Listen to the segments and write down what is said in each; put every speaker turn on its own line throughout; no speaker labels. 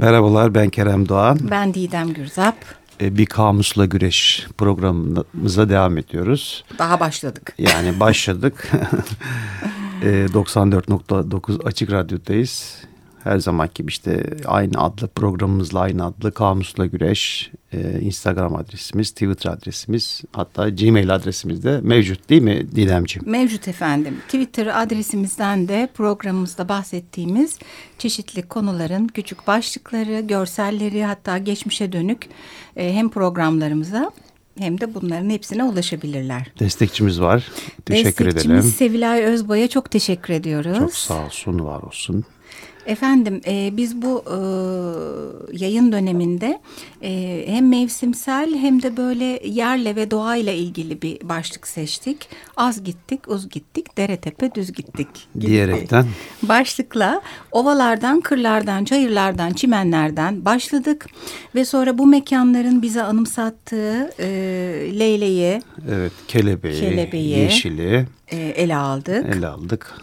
Merhabalar ben Kerem Doğan.
Ben Didem Gürzap.
Ee, bir kamusla güreş programımıza devam ediyoruz.
Daha başladık.
Yani başladık. 94.9 Açık Radyo'dayız. Her zamanki gibi işte aynı adlı programımızla aynı adlı Kamusla Güreş. Ee, Instagram adresimiz, Twitter adresimiz hatta Gmail adresimiz de mevcut değil mi Didemciğim?
Mevcut efendim. Twitter adresimizden de programımızda bahsettiğimiz çeşitli konuların küçük başlıkları, görselleri hatta geçmişe dönük e, hem programlarımıza hem de bunların hepsine ulaşabilirler.
Destekçimiz var. Teşekkür
Destekçimiz
edelim.
Sevilay Özbay'a çok teşekkür ediyoruz.
Çok sağ olsun, var olsun.
Efendim e, biz bu e, yayın döneminde e, hem mevsimsel hem de böyle yerle ve doğayla ilgili bir başlık seçtik. Az gittik, uz gittik, dere tepe düz gittik. gibi
Diyerekten.
Başlıkla ovalardan, kırlardan, çayırlardan, çimenlerden başladık. Ve sonra bu mekanların bize anımsattığı e, leyleği
Evet, kelebeği,
Kelebeği.
yeşili
e, ele aldık.
ele aldık.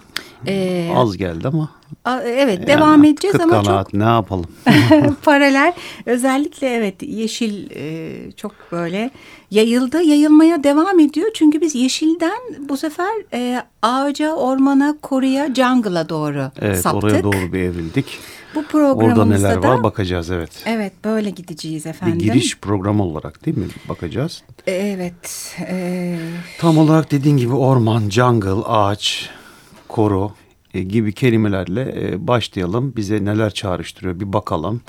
E,
Az geldi ama.
Evet
yani
devam edeceğiz
kıt
ama çok
kanaat, ne yapalım?
paralel özellikle evet yeşil e, çok böyle yayıldı yayılmaya devam ediyor çünkü biz yeşilden bu sefer e, ağaca ormana koruya jungle'a doğru
Evet,
saptık.
oraya doğru bir evrildik.
Bu
Orada
programımızda
neler
da
var bakacağız evet.
evet böyle gideceğiz
Bir
efendim.
giriş programı olarak değil mi bakacağız?
Evet. e,
Tam olarak dediğin gibi orman, jungle, ağaç, koru gibi kelimelerle e, başlayalım. Bize neler çağrıştırıyor bir bakalım.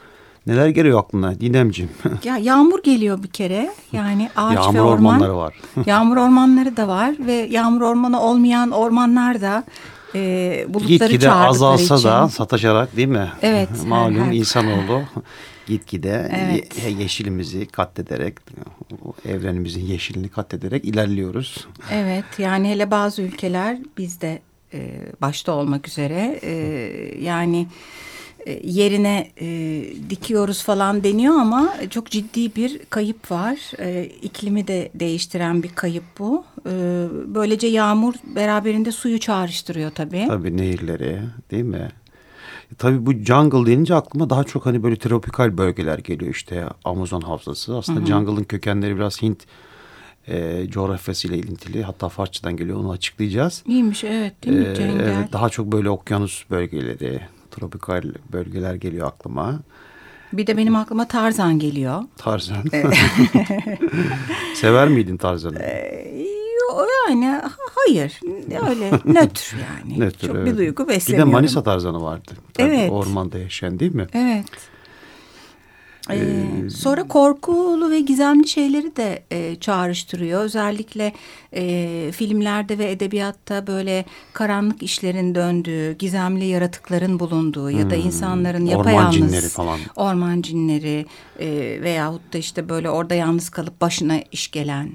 Neler geliyor aklına Didemciğim?
ya yağmur geliyor bir kere yani ağaç
Yağmur
ve orman.
ormanları var.
yağmur ormanları da var ve yağmur ormanı olmayan ormanlar da e, bulutları
Gitgide azalsa
için.
da sataşarak değil mi?
Evet,
Malum
her- her-
insanoğlu gitgide
Evet.
ye- yeşilimizi katlederek, evrenimizin yeşilini katlederek ilerliyoruz.
Evet yani hele bazı ülkeler bizde e, başta olmak üzere e, yani e, yerine e, dikiyoruz falan deniyor ama çok ciddi bir kayıp var. E, iklimi de değiştiren bir kayıp bu. E, böylece yağmur beraberinde suyu çağrıştırıyor tabii.
Tabii nehirleri değil mi? E, Tabii bu jungle denince aklıma daha çok hani böyle tropikal bölgeler geliyor işte Amazon havzası. Aslında jungle'ın kökenleri biraz Hint e, coğrafyasıyla ilintili. Hatta Farsçadan geliyor onu açıklayacağız.
İyiymiş evet değil mi Cengel?
evet, daha çok böyle okyanus bölgeleri, tropikal bölgeler geliyor aklıma.
Bir de benim aklıma Tarzan geliyor.
Tarzan. Sever miydin Tarzan'ı?
Yo, Yani ha- hayır öyle nötr yani.
Nötr,
Çok
evet.
bir duygu
Bir de
beslemiyorum.
Manisa Tarzan'ı vardı. Tabii,
Evet.
Ormanda yaşayan değil mi?
Evet. Ee, sonra korkulu ve gizemli şeyleri de e, çağrıştırıyor. Özellikle e, filmlerde ve edebiyatta böyle karanlık işlerin döndüğü, gizemli yaratıkların bulunduğu ya da insanların
Hmm. Orman
yapayalnız
cinleri falan.
orman cinleri e, veyahut da işte böyle orada yalnız kalıp başına iş gelen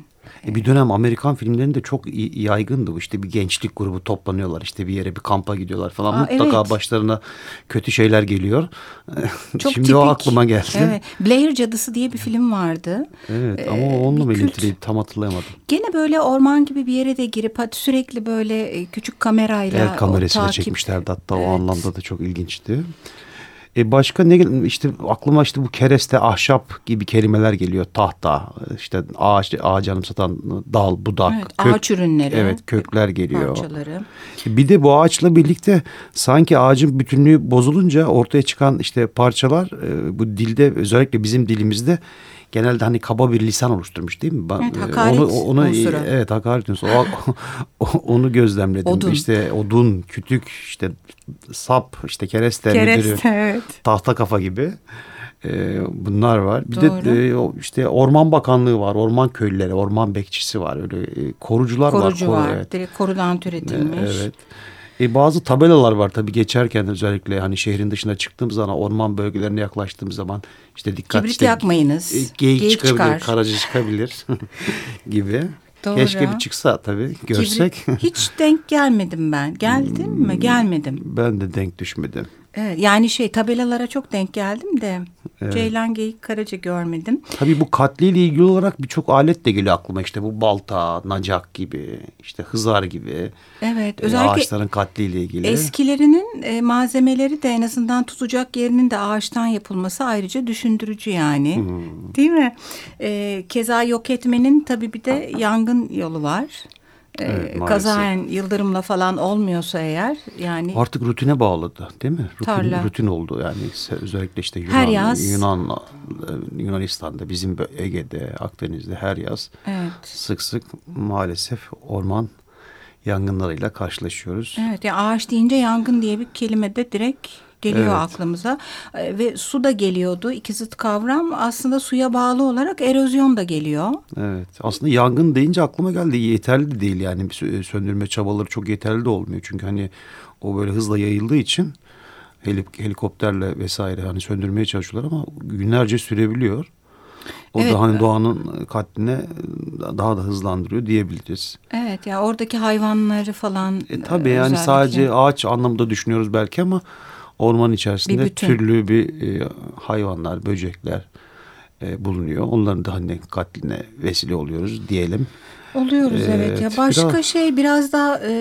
E, bir dönem Amerikan filmlerinde çok yaygındı bu. İşte bir gençlik grubu toplanıyorlar. işte bir yere bir kampa gidiyorlar falan.
Aa,
Mutlaka
evet.
başlarına kötü şeyler geliyor.
Çok
Şimdi o
tipik.
aklıma geldi.
Evet. Blair Cadısı diye bir film vardı.
Evet,
Ee,
ama onunla mı ilintili tam hatırlayamadım.
Gene böyle orman gibi bir yere de girip sürekli böyle e, küçük kamerayla
El kamerasıyla
o takip-
çekmişlerdi hatta o
Evet.
anlamda da çok ilginçti. E başka ne gel- işte aklıma işte bu kereste, ahşap gibi kelimeler geliyor. Tahta, işte ağaç, ağacı anımsatan dal, budak,
Evet, ağaç ürünleri.
Evet, kökler geliyor.
Parçaları.
Bir de bu ağaçla birlikte sanki ağacın bütünlüğü bozulunca ortaya çıkan işte parçalar e, bu dilde özellikle bizim dilimizde genelde hani kaba bir lisan oluşturmuş değil mi?
Evet,
e,
hakaret
onu, onu,
unsuru.
Evet hakaret unsuru. O, onu gözlemledim.
Odun.
İşte odun, kütük, işte sap, işte kereste,
Kereste
müdürü,
evet.
tahta kafa gibi. e, bunlar var. Bir
Doğru.
de e, işte Orman Bakanlığı var, orman köylüleri, orman bekçisi var. Öyle e, korucular
Korucu
var. koru-
var.
evet.
Direkt korudan türetilmiş.
Evet. E, bazı tabelalar var tabii geçerken özellikle hani şehrin dışına çıktığımız zaman orman bölgelerine yaklaştığımız zaman işte dikkat
Kibrit
işte,
yakmayınız.
e, geyik,
Geyik
çıkabilir,
çıkar.
karaca çıkabilir gibi.
Doğru.
Keşke bir çıksa tabii görsek.
Kibrit hiç denk gelmedim ben. Geldin mi? Gelmedim.
ben de denk düşmedim.
Evet, yani şey tabelalara çok denk geldim de
Evet.
Ceylan Geyik Karaca görmedim.
Tabii bu katliyle ilgili olarak birçok alet de geliyor aklıma. İşte bu balta, nacak gibi, işte hızar gibi.
Evet
e,
özellikle
ağaçların katliyle ilgili.
eskilerinin e, malzemeleri de en azından tutacak yerinin de ağaçtan yapılması ayrıca düşündürücü yani.
Hmm.
Değil mi? E, keza yok etmenin tabii bir de yangın yolu var.
Evet, maalesef.
kazaen yıldırımla falan olmuyorsa eğer yani
Artık rutine bağladı değil mi? Rutin,
Tarla.
rutin oldu yani özellikle işte Yunan,
Her yaz.
Yunan, e, Yunanistan'da bizim Ege'de, Akdeniz'de her yaz
evet.
sık sık maalesef orman yangınlarıyla karşılaşıyoruz.
Evet ya ağaç deyince yangın diye bir kelime de direkt geliyor
Evet.
aklımıza. E, ve su da geliyordu. İki zıt kavram aslında suya bağlı olarak erozyon da geliyor.
Evet. Aslında yangın deyince aklıma geldi. Yeterli de değil yani. Söndürme çabaları çok yeterli de olmuyor. Çünkü hani o böyle hızla yayıldığı için helik- helikopterle vesaire hani söndürmeye çalışıyorlar ama günlerce sürebiliyor. O
Evet.
da hani doğanın katline daha da hızlandırıyor diyebiliriz.
Evet ya oradaki hayvanları falan.
E tabii yani
özellikle.
sadece ağaç anlamında düşünüyoruz belki ama orman içerisinde
Bir bütün.
türlü bir e, hayvanlar, böcekler e, bulunuyor. Onların da hani katline vesile oluyoruz diyelim.
Oluyoruz evet, ya
Evet,
başka
biraz-
şey biraz daha e,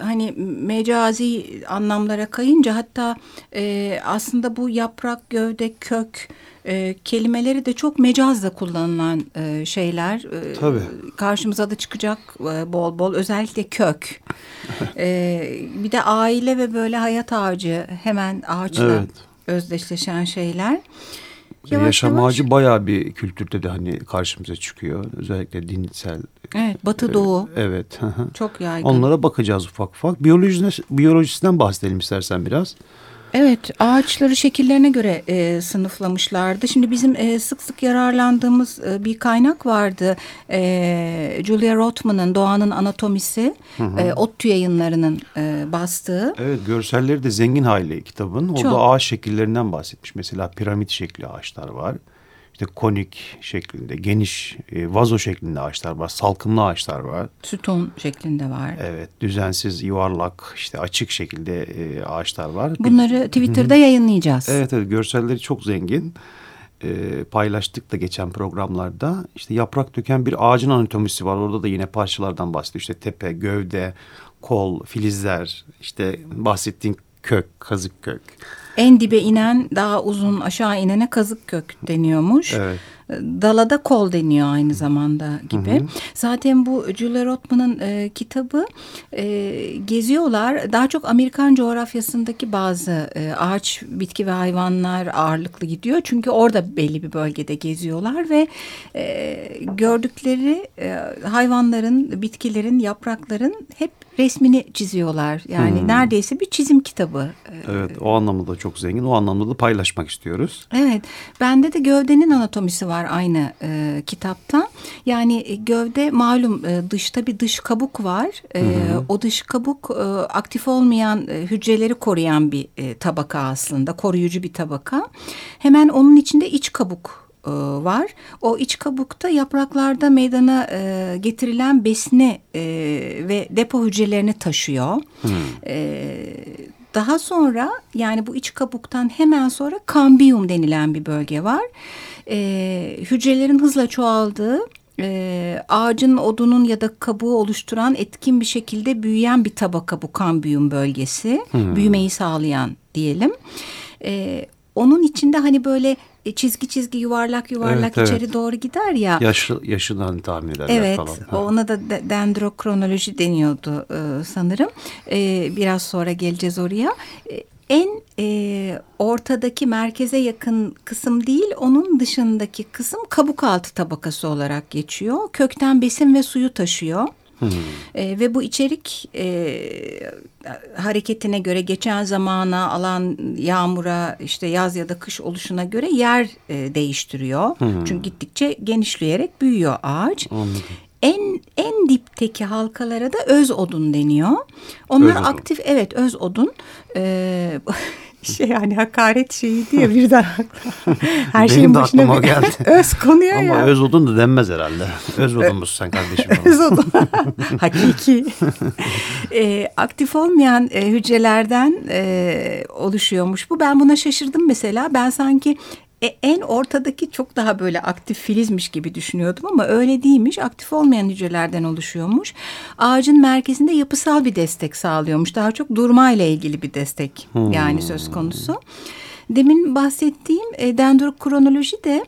hani mecazi anlamlara kayınca hatta e, aslında bu yaprak gövde kök e, kelimeleri de çok mecazla kullanılan e, şeyler E,
Tabii.
karşımıza da çıkacak e, bol bol özellikle kök E, bir de aile ve böyle hayat ağacı hemen ağaçla
Evet.
özdeşleşen şeyler
Yaşam ağacı bayağı bir kültürde de hani karşımıza çıkıyor. Özellikle dinsel.
evet batı doğu
Evet. hı hı.
çok yaygın.
Onlara bakacağız ufak ufak. Biyolojisine, biyolojisinden bahsedelim istersen biraz.
Evet, ağaçları şekillerine göre e, sınıflamışlardı. Şimdi bizim e, sık sık yararlandığımız e, bir kaynak vardı. E, Julia Rothman'ın Doğanın Anatomisi, e, ODTÜ yayınlarının e, bastığı.
Evet görselleri de zengin hali kitabın. Orada
Çok.
ağaç şekillerinden bahsetmiş. Mesela piramit şekli ağaçlar var. İşte konik şeklinde, geniş e, vazo şeklinde ağaçlar var. Salkımlı ağaçlar var.
Sütun şeklinde var.
Evet düzensiz, yuvarlak, işte açık şekilde e, ağaçlar var.
Bunları Twitter'da yayınlayacağız.
Evet evet görselleri çok zengin. Ee, paylaştık da geçen programlarda. İşte yaprak döken bir ağacın anatomisi var. Orada da yine parçalardan bahsediyor. İşte tepe, gövde, kol, filizler, işte bahsettiğin kök, kazık kök.
En dibe inen daha uzun aşağı inene kazık kök deniyormuş.
Evet.
Dalada kol deniyor aynı zamanda gibi. Zaten bu Julia Rothman'ın e, kitabı e, geziyorlar. Daha çok Amerikan coğrafyasındaki bazı e, ağaç, bitki ve hayvanlar ağırlıklı gidiyor. Çünkü orada belli bir bölgede geziyorlar ve e, gördükleri e, hayvanların, bitkilerin, yaprakların hep resmini çiziyorlar. Yani neredeyse bir çizim kitabı.
Evet o anlamda da çok zengin. O anlamda da paylaşmak istiyoruz.
Evet, bende de gövdenin anatomisi var aynı e, kitapta. Yani e, gövde malum e, dışta bir dış kabuk var. E, o dış kabuk e, aktif olmayan e, hücreleri koruyan bir e, tabaka aslında, koruyucu bir tabaka. Hemen onun içinde iç kabuk e, var. O iç kabukta yapraklarda meydana e, getirilen besini e, ve depo hücrelerini taşıyor. E, daha sonra yani bu iç kabuktan hemen sonra kambiyum denilen bir bölge var. E, hücrelerin hızla çoğaldığı e, ağacın odunun ya da kabuğu oluşturan etkin bir şekilde büyüyen bir tabaka bu kambiyum bölgesi. Büyümeyi sağlayan diyelim. E, onun içinde hani böyle çizgi çizgi yuvarlak yuvarlak
Evet,
içeri
evet.
doğru gider ya.
Yaşı, yaşından tahmin ederler
Evet,
falan. Ha.
ona da de- dendrokronoloji deniyordu e, sanırım. E, biraz sonra geleceğiz oraya. E, en e, ortadaki merkeze yakın kısım değil, onun dışındaki kısım kabuk altı tabakası olarak geçiyor. Kökten besin ve suyu taşıyor. E, ve bu içerik e, hareketine göre geçen zamana, alan yağmura, işte yaz ya da kış oluşuna göre yer e, değiştiriyor. Çünkü gittikçe genişleyerek büyüyor ağaç.
Anladım.
En en dipteki halkalara da öz odun deniyor. Onlar
Öz odun.
aktif evet öz odun. Ee, şey yani hakaret şeyi diye birden aklıma. Her
Benim
şeyin
de
başına bir
geldi.
öz konuyor
Ama
ya.
öz odun da denmez herhalde. Öz odunmuş sen kardeşim.
Öz odun. Hakiki. e, aktif olmayan e, hücrelerden e, oluşuyormuş bu. Ben buna şaşırdım mesela. Ben sanki e, en ortadaki çok daha böyle aktif filizmiş gibi düşünüyordum ama öyle değilmiş. Aktif olmayan hücrelerden oluşuyormuş. Ağacın merkezinde yapısal bir destek sağlıyormuş. Daha çok durmayla ilgili bir destek yani söz konusu. Demin bahsettiğim e, dendrokronoloji de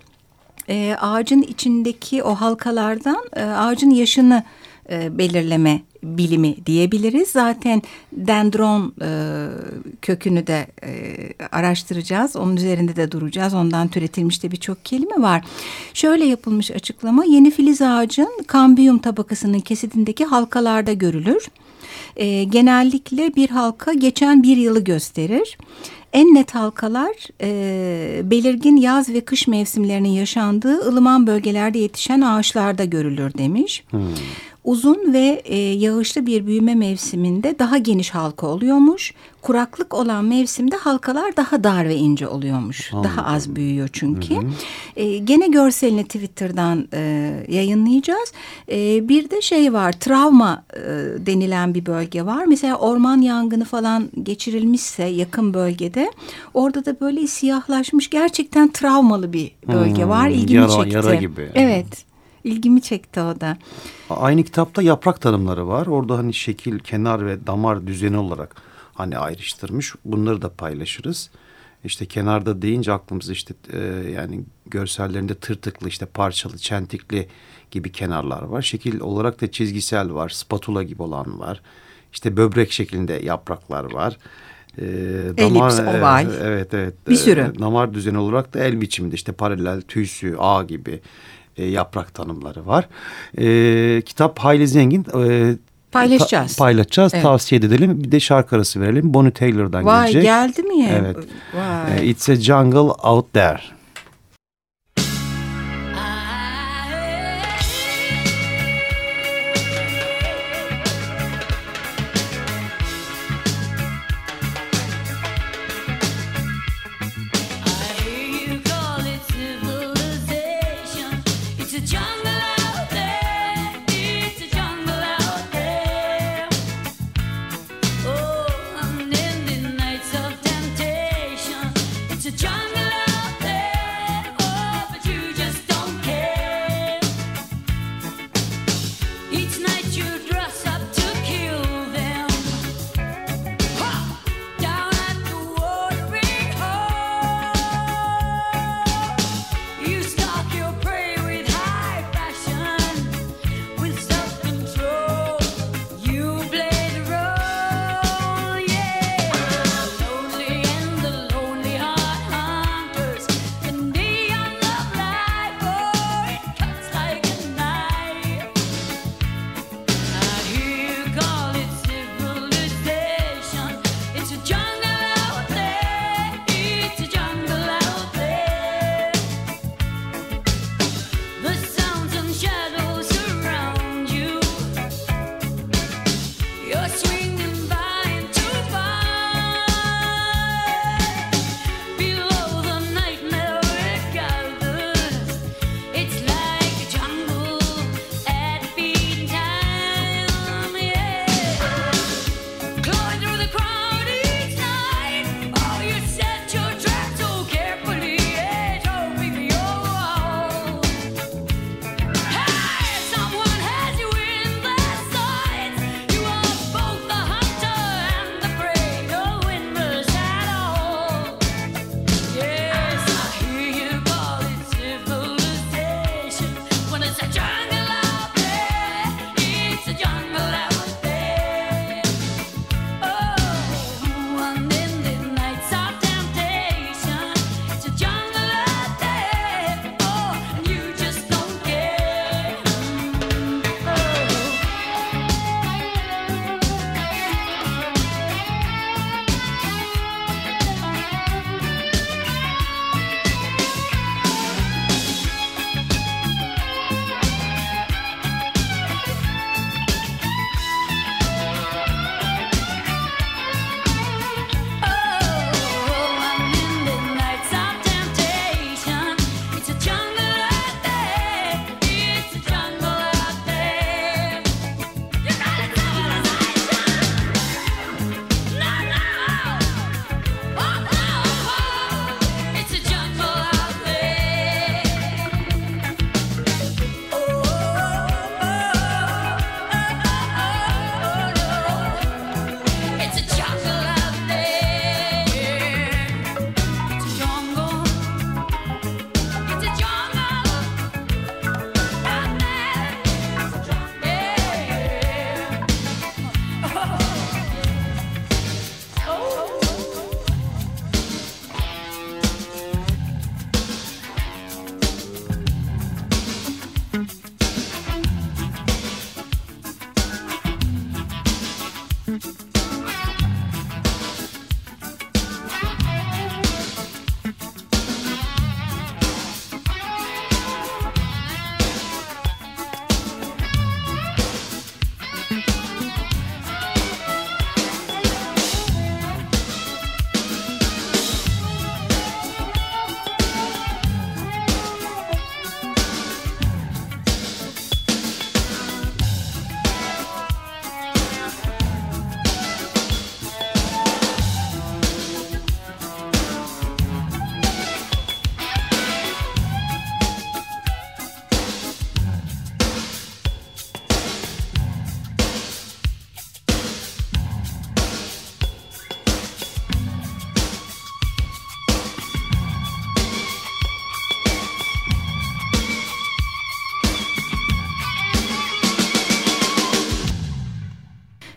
e, ağacın içindeki o halkalardan e, ağacın yaşını e, belirleme bilimi diyebiliriz. Zaten dendron e, kökünü de e, araştıracağız. Onun üzerinde de duracağız. Ondan türetilmiş de birçok kelime var. Şöyle yapılmış açıklama. Yeni filiz ağacın kambiyum tabakasının kesidindeki halkalarda görülür. E, genellikle bir halka geçen bir yılı gösterir. En net halkalar e, belirgin yaz ve kış mevsimlerinin yaşandığı ılıman bölgelerde yetişen ağaçlarda görülür demiş.
Hmm.
Uzun ve e, yağışlı bir büyüme mevsiminde daha geniş halka oluyormuş. Kuraklık olan mevsimde halkalar daha dar ve ince oluyormuş. Daha az büyüyor çünkü. E, gene görselini Twitter'dan e, yayınlayacağız. E, bir de şey var travma e, denilen bir bölge var. Mesela orman yangını falan geçirilmişse yakın bölgede orada da böyle siyahlaşmış gerçekten travmalı bir bölge
Hmm,
var. İlgimi
yara-
çekti.
yara gibi.
Evet. İlgimi çekti o da.
Aynı kitapta yaprak tanımları var. Orada hani şekil, kenar ve damar düzeni olarak hani ayrıştırmış. Bunları da paylaşırız. İşte kenarda deyince aklımıza işte e, yani görsellerinde tırtıklı işte parçalı, çentikli gibi kenarlar var. Şekil olarak da çizgisel var. Spatula gibi olan var. İşte böbrek şeklinde yapraklar var. E,
Elips, oval.
e, evet evet.
Bir
E,
sürü.
damar düzeni olarak da el biçiminde işte paralel, tüysü, ağ gibi e, yaprak tanımları var. E, kitap hayli zengin. E,
Paylaşacağız.
ta- paylaşacağız.
Evet.
Tavsiye edelim. Bir de şarkı arası verelim. Bonnie Taylor'dan
Vay
gelecek.
geldi mi?
Evet.
Vay.
E, It's a jungle out there.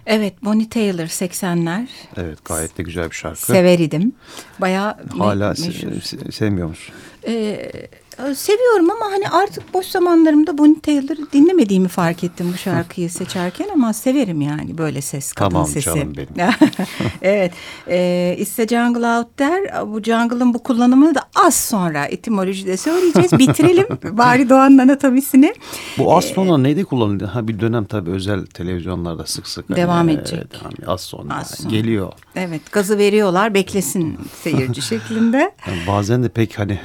Evet Bonnie Taylor 80'ler.
Evet gayet de güzel bir şarkı.
Sever idim. Bayağı me-
Hala se-
meşhur.
se- sevmiyor musun?
Ee, seviyorum ama hani artık boş zamanlarımda Bonnie Taylor'ı dinlemediğimi fark ettim bu şarkıyı seçerken ama severim yani böyle ses kadın
Tamam
sesi.
canım benim.
evet. E, It's a Jungle Out There. Bu jungle'ın bu kullanımını da az sonra etimolojide söyleyeceğiz. Bitirelim bari Doğan'ın anatomisini.
Bu az sonra neyde kullanıldı? Ha bir dönem tabii özel televizyonlarda sık sık. hani,
Devam
e,
edecek.
devam- az sonra
Az sonra.
geliyor.
Evet gazı veriyorlar beklesin seyirci şeklinde.
Yani bazen de pek hani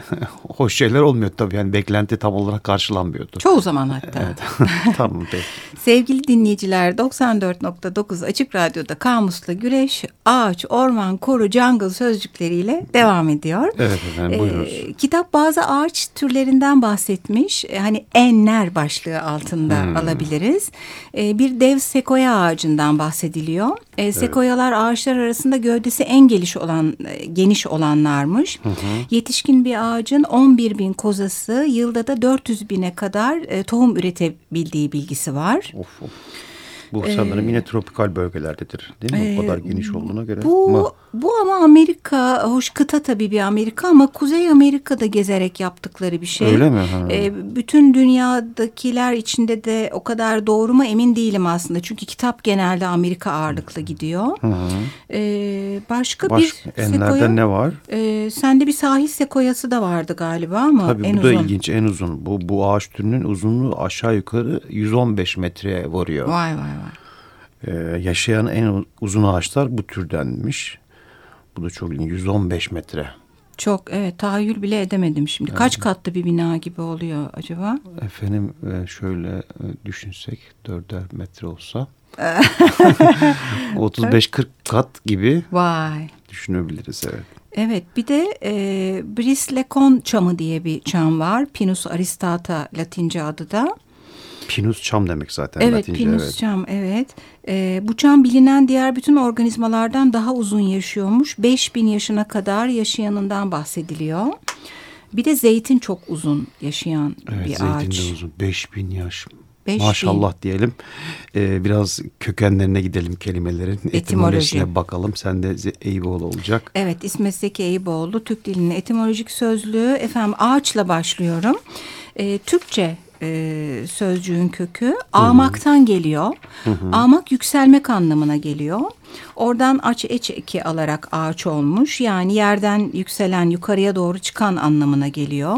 hoş şeyler olmuyor tabii. Yani beklenti tam olarak karşılanmıyordu.
Çoğu zaman hatta.
Evet. tamam peki.
Sevgili dinleyiciler 94.9 Açık Radyo'da Kamus'la Güreş, Ağaç, Orman, Koru, Jungle sözcükleriyle devam ediyor.
Evet efendim, buyurunuz.
Ee, kitap bazı ağaç türlerinden bahsetmiş. Ee, hani enler başlığı altında
Hmm.
alabiliriz. Ee, bir dev sekoya ağacından bahsediliyor. Ee, sekoyalar ağaçlar arasında gövdesi en geniş olan e, geniş olanlarmış. Yetişkin bir ağacın 11 bin kozası yılda da 400 bine kadar e, tohum üretebildiği bilgisi var.
Of of. Bu sanırım yine tropikal bölgelerdedir değil mi? o kadar geniş olduğuna göre.
Ee, Bu
Ama
bu ama Amerika, hoş kıta tabii bir Amerika ama Kuzey Amerika'da gezerek yaptıkları bir şey.
Öyle mi? Ha.
Ee, bütün dünyadakiler içinde de o kadar doğru mu emin değilim aslında. Çünkü kitap genelde Amerika ağırlıklı gidiyor. Ee, başka
başka
bir
enlerde
sekoya.
ne var?
Ee, sende bir sahil sekoyası da vardı galiba ama
Tabii
en
bu da ilginç en uzun. Bu, bu ağaç türünün uzunluğu aşağı yukarı 115 metreye varıyor.
Vay vay vay.
Ee, yaşayan en uzun ağaçlar bu türdenmiş. Bu da çok ilginç. 115 metre.
Çok evet tahayyül bile edemedim şimdi. Kaç katlı bir bina gibi oluyor acaba?
Efendim e, şöyle e, düşünsek dörder metre olsa 35-40 kat gibi
Vay.
düşünebiliriz evet.
Evet bir de e, Brislecon çamı diye bir çam var. Pinus aristata latince adı da.
Pinus çam demek zaten
Evet
Latince.
Pinus
evet.
çam evet. E, bu çam bilinen diğer bütün organizmalardan daha uzun yaşıyormuş. 5000 yaşına kadar yaşayanından bahsediliyor. Bir de zeytin çok uzun yaşayan
Evet
bir
zeytin
ağaç.
de uzun. 5000 yaş.
5000.
Maşallah diyelim. Ee, biraz kökenlerine gidelim kelimelerin. Etimolojisine bakalım. Sen de Eyüboğlu olacak.
Evet İsmet Zeki Eyüboğlu Türk dilinin etimolojik sözlüğü efendim ağaçla başlıyorum. Ee, Türkçe e, sözcüğün kökü ağmaktan geliyor. Ağmak yükselmek anlamına geliyor. Oradan aç eç eki alarak ağaç olmuş. Yani yerden yükselen yukarıya doğru çıkan anlamına geliyor.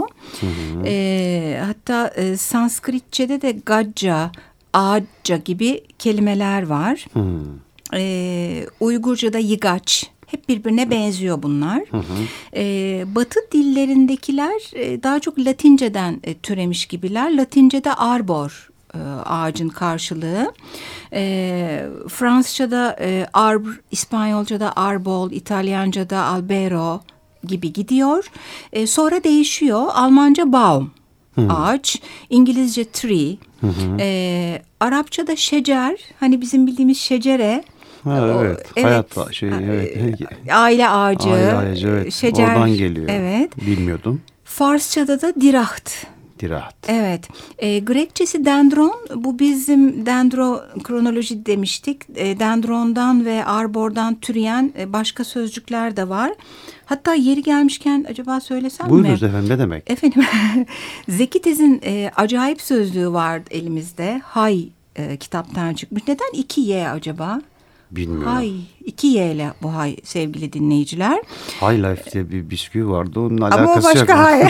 Ee, hatta e, Sanskritçe'de de gacca, ağaca gibi kelimeler var. Ee, Uygurca'da yigaç. Hep birbirine benziyor bunlar. Ee, batı dillerindekiler e, daha çok Latinceden e, türemiş gibiler. Latince'de arbor e, ağacın karşılığı. Ee, Fransızca'da e, arbor, İspanyolca'da arbol, İtalyanca'da albero gibi gidiyor. E, sonra değişiyor. Almanca baum ağaç, İngilizce tree, e, Arapçada şecer, hani bizim bildiğimiz şecere.
Ha,
O-
evet. Hayat şey evet.
e, Aile ağacı,
Aile ağacı evet.
şecer.
Oradan geliyor.
Evet.
Bilmiyordum.
Farsçada da diraht.
Dirahat.
Evet. E, Grekçesi dendron. Bu bizim dendrokronoloji demiştik. E, dendrondan ve arbordan türeyen e, başka sözcükler de var. Hatta yeri gelmişken acaba söylesem mi?
Buyurunuz efendim ne demek?
Efendim Zeki Tez'in e, acayip sözlüğü var elimizde. Hay e, kitaptan çıkmış. Neden iki Y acaba?
Bilmiyorum.
Hay. iki Y ile bu hay sevgili dinleyiciler.
High Life diye bir bisküvi vardı. Onun
Ama o
alakası yok.
başka hay.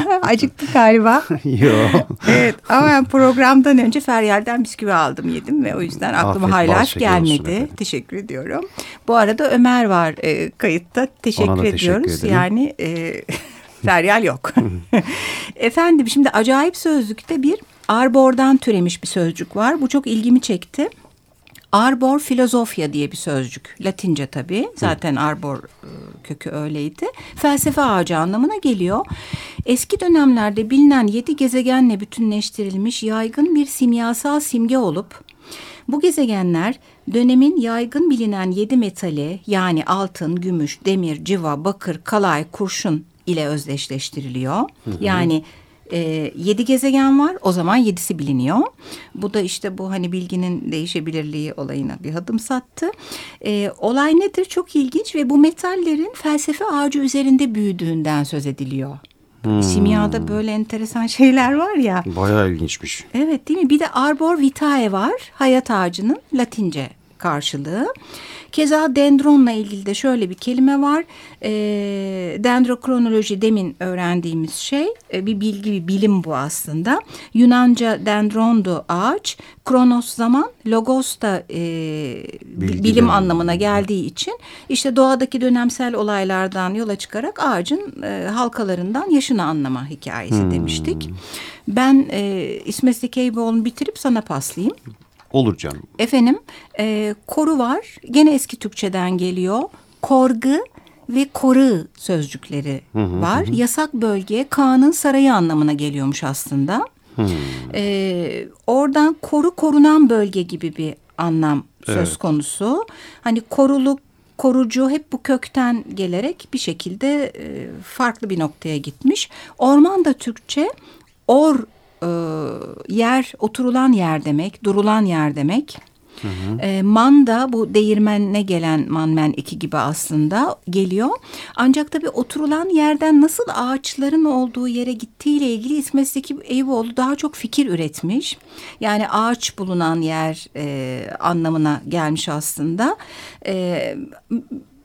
Acıktık galiba.
Yok.
evet ama ben programdan önce Feryal'den bisküvi aldım yedim ve o yüzden aklıma
Afiyet,
High Life gelmedi. Teşekkür ediyorum. Bu arada Ömer var e, kayıtta. Teşekkür
Ona da teşekkür
ediyoruz.
ederim.
yani e, Feryal yok. Efendim şimdi acayip sözlükte bir arbordan türemiş bir sözcük var. Bu çok ilgimi çekti. Arbor filozofya diye bir sözcük. Latince tabii. Zaten arbor e, kökü öyleydi. Felsefe ağacı anlamına geliyor. Eski dönemlerde bilinen yedi gezegenle bütünleştirilmiş yaygın bir simyasal simge olup bu gezegenler dönemin yaygın bilinen yedi metali yani altın, gümüş, demir, civa, bakır, kalay, kurşun ile özdeşleştiriliyor. Yani E, yedi gezegen var. O zaman yedisi biliniyor. Bu da işte bu hani bilginin değişebilirliği olayına bir adım sattı. E, olay nedir? Çok ilginç ve bu metallerin felsefe ağacı üzerinde büyüdüğünden söz ediliyor. Simyada böyle enteresan şeyler var ya.
Bayağı ilginçmiş.
Evet değil mi? Bir de Arbor Vitae var. Hayat ağacının Latince karşılığı. Keza dendronla ilgili de şöyle bir kelime var. E, dendrokronoloji demin öğrendiğimiz şey e, bir bilgi bir bilim bu aslında. Yunanca dendrondu ağaç. Kronos zaman, logos da e,
Bilgi
bilim
demek.
anlamına geldiği için işte doğadaki dönemsel olaylardan yola çıkarak ağacın e, halkalarından yaşını anlama hikayesi demiştik. Ben e, İsmet Zekeyboğlu'nu bitirip sana paslayayım.
Olur canım.
Efendim e, koru var gene eski Türkçeden geliyor. Korgu ve koru sözcükleri var. Yasak bölge Kaan'ın sarayı anlamına geliyormuş aslında. E, oradan koru korunan bölge gibi bir anlam söz konusu. Hani koruluk korucu hep bu kökten gelerek bir şekilde e, farklı bir noktaya gitmiş. Orman da Türkçe or e, yer oturulan yer demek, durulan yer demek. E, man da bu değirmenine gelen manmen eki gibi aslında geliyor. Ancak tabii oturulan yerden nasıl ağaçların olduğu yere gittiğiyle ilgili İsmet Zeki Eyüboğlu daha çok fikir üretmiş. Yani ağaç bulunan yer e, anlamına gelmiş aslında. E,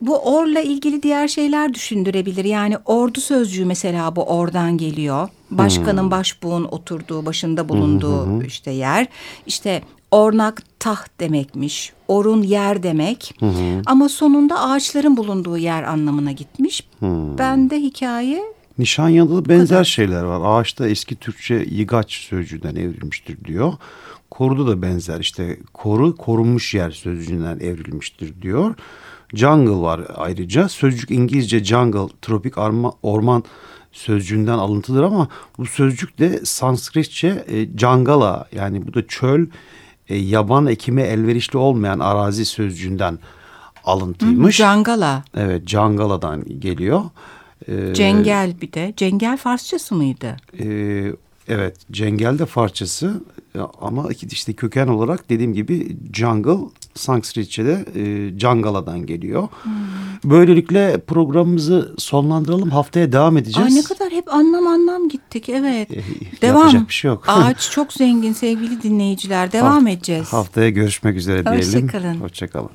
bu orla ilgili diğer şeyler düşündürebilir. Yani ordu sözcüğü mesela bu ordan geliyor. Başkanın başbuğun oturduğu, başında bulunduğu işte yer. İşte ornak taht demekmiş. Orun yer demek. Ama sonunda ağaçların bulunduğu yer anlamına gitmiş. Ben de hikaye
Nişanyan'da da benzer şeyler var. Ağaçta eski Türkçe yıgaç sözcüğünden evrilmiştir diyor. Koruda da benzer işte koru korunmuş yer sözcüğünden evrilmiştir diyor. Jungle var ayrıca. Sözcük İngilizce jungle tropik arma, orman sözcüğünden alıntıdır ama bu sözcük de Sanskritçe e, jangala yani bu da çöl e, yaban ekime elverişli olmayan arazi sözcüğünden alıntıymış.
Cangala,
Evet Cangala'dan geliyor. Ee,
cengel bir de. Cengel Farsçası mıydı?
e, evet Cengel de Farsçası Ya ama işte köken olarak dediğim gibi jungle Sanskritçe'de e, Cangala'dan geliyor. Böylelikle programımızı sonlandıralım. Haftaya devam edeceğiz.
Ay ne kadar hep anlam anlam gittik evet.
E,
Devam.
yapacak bir şey yok.
Ağaç çok zengin sevgili dinleyiciler. Devam
Haft-
edeceğiz.
Haftaya görüşmek üzere diyelim.
Hoşça kalın.
Hoşçakalın.